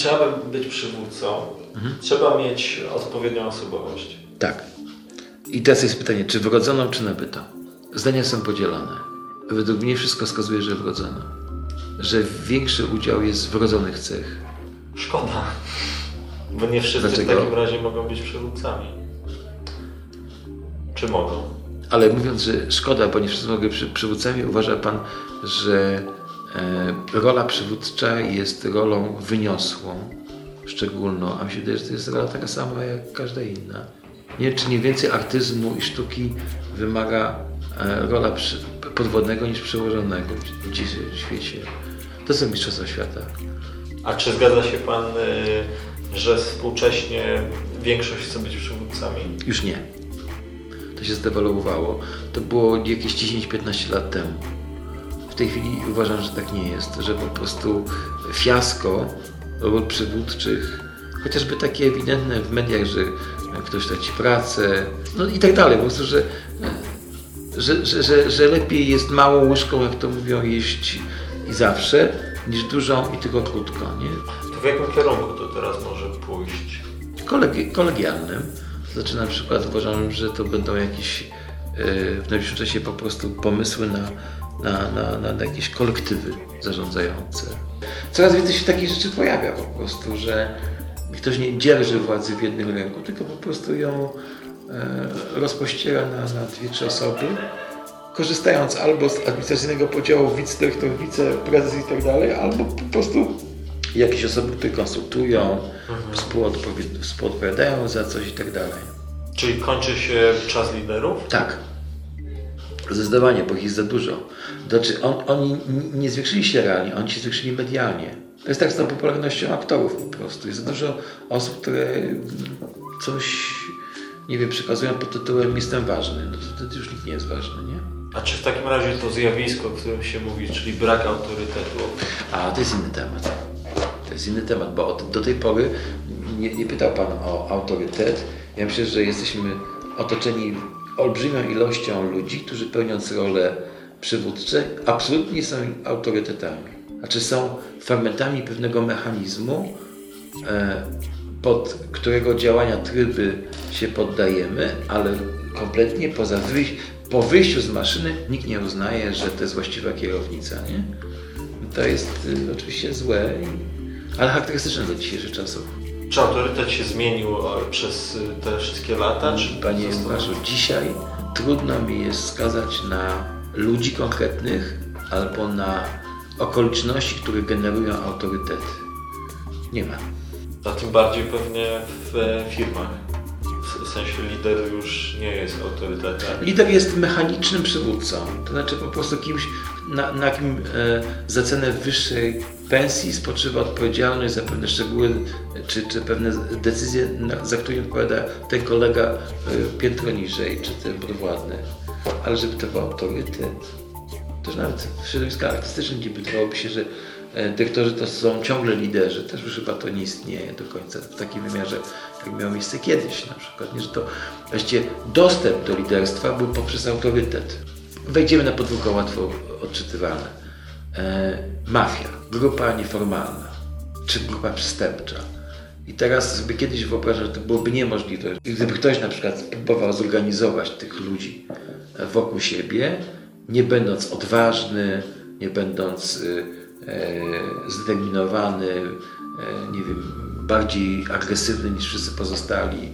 trzeba by być przywódcą, trzeba mieć odpowiednią osobowość. Tak. I teraz jest pytanie, czy wrodzoną, czy nabytą? Zdania są podzielone. Według mnie wszystko wskazuje, że wrodzoną. Że większy udział jest wrodzonych cech. Szkoda. Bo nie wszyscy Dlaczego? w takim razie mogą być przywódcami. Czy mogą? Ale mówiąc, że szkoda, bo nie wszyscy mogą być przy, przywódcami, uważa Pan, że rola przywódcza jest rolą wyniosłą, szczególną, a mi się wydaje, że to jest rola taka sama jak każda inna. Nie wiem, czy nie więcej artyzmu i sztuki wymaga e, rola podwodnego niż przełożonego w, dzisiejszym świecie. To są mistrzostwa świata. A czy zgadza się Pan, y, że współcześnie większość chce być przywódcami? Już nie. To się zdewaluowało. To było jakieś 10-15 lat temu. W tej chwili uważam, że tak nie jest, że po prostu fiasko ról przywódczych, chociażby takie ewidentne w mediach, że ktoś traci pracę, no i tak dalej, po prostu, że, że, że, że, że lepiej jest małą łyżką, jak to mówią, jeść i zawsze, niż dużą i tylko krótko, nie? To w jakim kierunku to teraz może pójść? kolegi- kolegialnym. To znaczy na przykład uważam, że to będą jakieś e, w najbliższym czasie po prostu pomysły na, na, na, na, jakieś kolektywy zarządzające. Coraz więcej się takich rzeczy pojawia po prostu, że ktoś nie dzierży władzy w jednym ręku, tylko po prostu ją e, rozpościera na, na dwie, trzy osoby, korzystając albo z administracyjnego podziału wicedyrektor, wiceprezes i tak dalej, albo po prostu jakieś osoby, które konsultują, współodpowi- współodpowiadają za coś i tak dalej. Czyli kończy się czas liderów? Tak. Zdecydowanie, bo ich jest za dużo. Znaczy, on, oni nie zwiększyli się realnie, oni się zwiększyli medialnie. To jest tak z tą popularnością aktorów po prostu. Jest za dużo osób, które coś, nie wiem, przekazują pod tytułem jestem ważny. No to wtedy już nikt nie jest ważny, nie? A czy w takim razie to zjawisko, o którym się mówi, czyli brak autorytetu, A to jest inny temat. To jest inny temat, bo od, do tej pory nie, nie pytał Pan o autorytet. Ja myślę, że jesteśmy otoczeni olbrzymią ilością ludzi, którzy pełniąc role przywódcze, absolutnie nie są autorytetami. Znaczy są fragmentami pewnego mechanizmu, e, pod którego działania tryby się poddajemy, ale kompletnie poza po wyjściu z maszyny nikt nie uznaje, że to jest właściwa kierownica. Nie? To jest y, oczywiście złe, ale charakterystyczne dla dzisiejszych czasów. Czy autorytet się zmienił e, przez y, te wszystkie lata? Czy Panie Łukaszu, dzisiaj trudno mi jest wskazać na ludzi konkretnych albo na okoliczności, które generują autorytety. Nie ma. A tym bardziej pewnie w e, firmach. Sensie lider już nie jest autorytetem. Lider jest mechanicznym przywódcą, to znaczy po prostu kimś, na, na kim e, za cenę wyższej pensji spoczywa odpowiedzialność za pewne szczegóły czy, czy pewne decyzje, za które odpowiada ten kolega e, piętro niżej, czy ten podwładny. Ale żeby to był autorytet, też nawet w środowiskach artystycznych nie wydawałoby się, że dyrektorzy to są ciągle liderzy. Też już chyba to nie istnieje do końca w takim wymiarze, jak miało miejsce kiedyś na przykład. Nie, że to właściwie dostęp do liderstwa był poprzez autorytet. Wejdziemy na podwórko łatwo odczytywalne. E, mafia, grupa nieformalna, czy grupa przestępcza. I teraz sobie kiedyś wyobrażam, że to byłoby niemożliwe. Gdyby ktoś na przykład próbował zorganizować tych ludzi wokół siebie, nie będąc odważny, nie będąc y, e, zdeterminowany, e, nie wiem, bardziej agresywny niż wszyscy pozostali,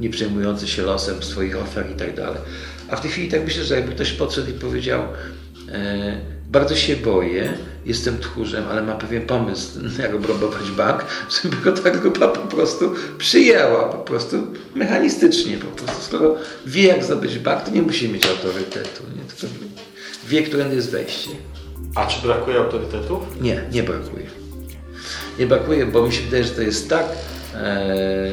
nie przejmujący się losem swoich ofiar i tak dalej. A w tej chwili tak myślę, że jakby ktoś podszedł i powiedział, e, bardzo się boję, jestem tchórzem, ale mam pewien pomysł, jak obrabować bank, żeby go ta grupa po prostu przyjęła, po prostu mechanistycznie, po prostu. Skoro wie, jak zdobyć bank, to nie musi mieć autorytetu, nie? tylko wie, którędy jest wejście. A czy brakuje autorytetów? Nie, nie brakuje. Nie brakuje, bo mi się wydaje, że to jest tak e,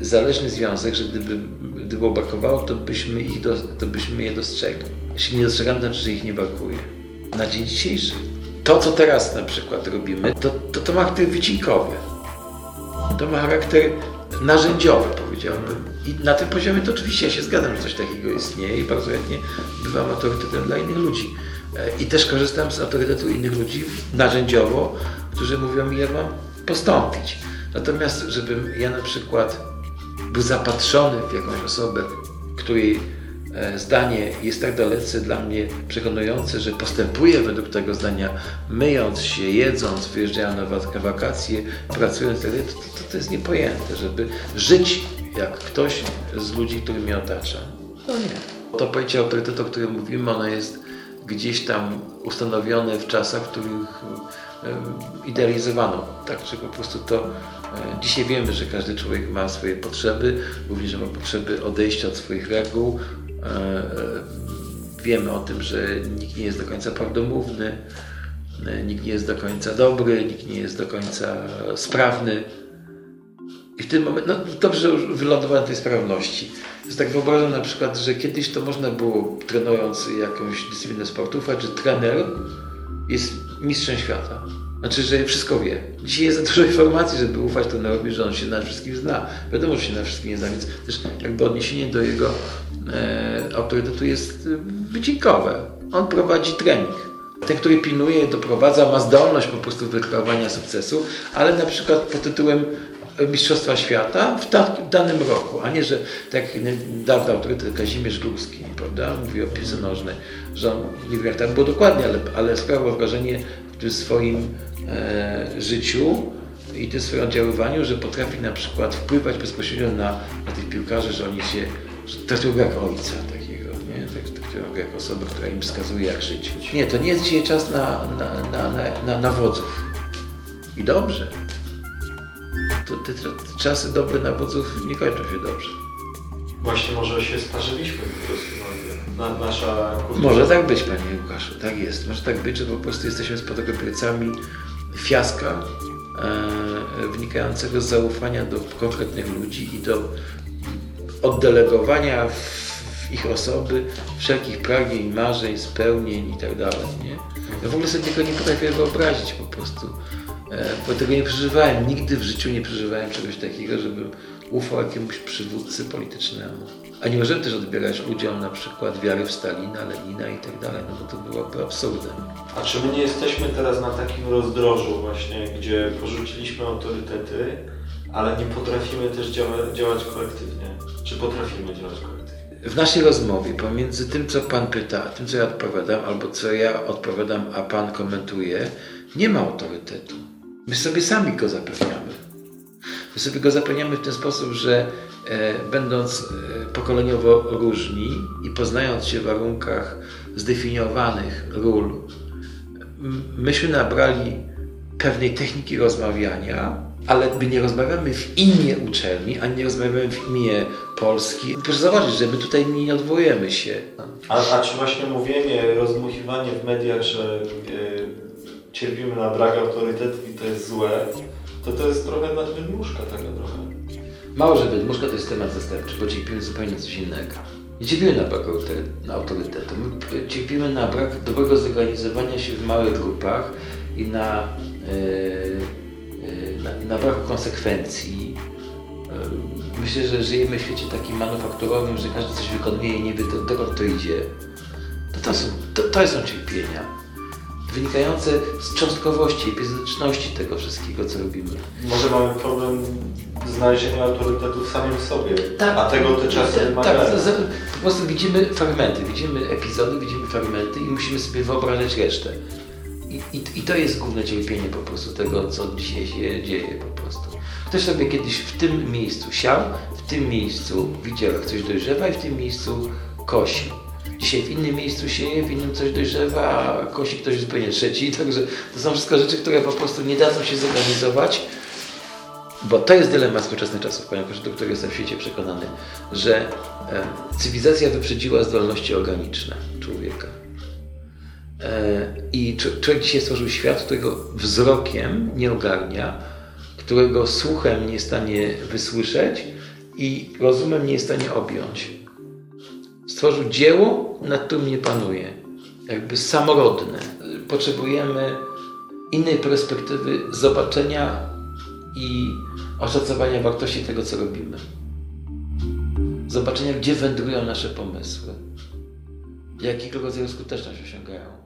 zależny związek, że gdyby, gdyby brakowało, to byśmy, ich do, to byśmy je dostrzegli. Jeśli nie dostrzegamy, to znaczy, że ich nie brakuje. Na dzień dzisiejszy. To, co teraz na przykład robimy, to, to, to ma charakter wycinkowy. To ma charakter narzędziowy, powiedziałbym. I na tym poziomie to oczywiście ja się zgadzam, że coś takiego istnieje i bardzo chętnie bywam autorytetem dla innych ludzi. E, I też korzystam z autorytetu innych ludzi narzędziowo, którzy mówią mi, jak mam postąpić. Natomiast, żebym ja na przykład był zapatrzony w jakąś osobę, której e, zdanie jest tak dalece dla mnie przekonujące, że postępuje według tego zdania, myjąc się, jedząc, wyjeżdżają na wak- wakacje, pracując, to, to, to jest niepojęte, żeby żyć jak ktoś z ludzi, który mnie otacza. No nie. To pojęcie autorytetu, o którym mówimy, ono jest gdzieś tam ustanowione w czasach, w których idealizowano. Tak, że po prostu to e, dzisiaj wiemy, że każdy człowiek ma swoje potrzeby, również ma potrzeby odejścia od swoich reguł. E, e, Wiemy o tym, że nikt nie jest do końca prawdomówny, nikt nie jest do końca dobry, nikt nie jest do końca sprawny. W tym momencie, no dobrze, wylądowałem na tej sprawności. Tak wyobrażam na przykład, że kiedyś to można było, trenując jakąś dyscyplinę sportów, że trener jest mistrzem świata. Znaczy, że wszystko wie. Dzisiaj jest za dużo informacji, żeby ufać trenerowi, że on się na wszystkim zna. Wiadomo, że się na wszystkim nie zna, więc też jakby odniesienie do jego e, autorytetu jest e, wycinkowe. On prowadzi trening. Ten, który pilnuje, doprowadza, ma zdolność po prostu wykreowania sukcesu, ale na przykład pod tytułem Mistrzostwa Świata w da- danym roku, a nie, że tak dawny autorytet Kazimierz Górski, prawda, mówi o piłce nożnej, że on, nie wiem jak tak było dokładnie, ale, ale sprawiał wrażenie w tym swoim e, życiu i tym swoim oddziaływaniu, że potrafi na przykład wpływać bezpośrednio na, na tych piłkarzy, że oni się że traktują jak ojca takiego, nie? Tak, traktują go jak osobę, która im wskazuje jak żyć. Nie, to nie jest dzisiaj czas na, na, na, na, na, na wodzów. I dobrze. To te, te czasy dobre na wodzów nie kończą się dobrze. Właśnie może się starzyliśmy po prostu. no, Na, nasza kultura. Może tak być, panie Łukaszu, tak jest. Może tak być, że po prostu jesteśmy spadkobiercami fiaska e, wynikającego z zaufania do konkretnych ludzi i do oddelegowania w, w ich osoby wszelkich pragnień, marzeń, spełnień i tak dalej. Nie? Ja w ogóle sobie tego nie potrafię wyobrazić po prostu, bo tego nie przeżywałem. Nigdy w życiu nie przeżywałem czegoś takiego, żebym ufał jakiemuś przywódcy politycznemu. A nie możemy też odbierać ludziom na przykład wiary w Stalina, Lenina i tak dalej, no bo to byłoby absurdem. A czy my nie jesteśmy teraz na takim rozdrożu właśnie, gdzie porzuciliśmy autorytety, ale nie potrafimy też działa, działać kolektywnie? Czy potrafimy działać kolektywnie? W naszej rozmowie pomiędzy tym, co Pan pyta, a tym, co ja odpowiadam, albo co ja odpowiadam, a Pan komentuje, nie ma autorytetu. My sobie sami go zapewniamy. My sobie go zapewniamy w ten sposób, że e, będąc e, pokoleniowo różni i poznając się w warunkach zdefiniowanych ról, myśmy nabrali pewnej techniki rozmawiania, ale my nie rozmawiamy w imię uczelni, ani nie rozmawiamy w imię Polski. Proszę zauważyć, że my tutaj nie odwołujemy się. A, a czy właśnie mówienie, rozmuchiwanie w mediach, że e, cierpimy na brak autorytetów i to jest złe, to to jest trochę nadwydmuszka taka trochę. Mało, że wydmuszka to jest temat zastępczy, bo cierpimy zupełnie coś innego. Nie cierpimy na brak autorytetu, my cierpimy na brak dobrego zorganizowania się w małych grupach i na, yy, na, na braku konsekwencji. Myślę, że żyjemy w świecie takim manufakturowym, że każdy coś wykonuje i nie wie do, dokąd to idzie. To, to, są, to, to są cierpienia wynikające z cząstkowości, epizodyczności tego wszystkiego, co robimy. Może mamy problem znalezienia autorytetu w samym sobie, Tak. a tego te czasy Tak, wymagają. tak, po prostu widzimy fragmenty, widzimy epizody, widzimy fragmenty i musimy sobie wyobrażać resztę. I, i, I to jest główne cierpienie po prostu tego, co dzisiaj się dzieje po prostu. Ktoś sobie kiedyś w tym miejscu siał, w tym miejscu widział, jak coś dojrzewa i w tym miejscu kosi. Dzisiaj w innym miejscu sieje, w innym coś dojrzewa, a kosi ktoś zupełnie trzeci. Także to są wszystko rzeczy, które po prostu nie dadzą się zorganizować. Bo to jest dylemat współczesnych czasów, ponieważ do którego jestem w świecie przekonany, że cywilizacja wyprzedziła zdolności organiczne człowieka. E, I człowiek dzisiaj stworzył świat, którego wzrokiem nie ogarnia, którego słuchem nie jest w stanie wysłyszeć i rozumem nie jest w stanie objąć. Stworzył dzieło, nad którym nie panuje. Jakby samorodne. Potrzebujemy innej perspektywy zobaczenia i oszacowania wartości tego, co robimy. Zobaczenia, gdzie wędrują nasze pomysły, jakiego rodzaju skuteczność osiągają.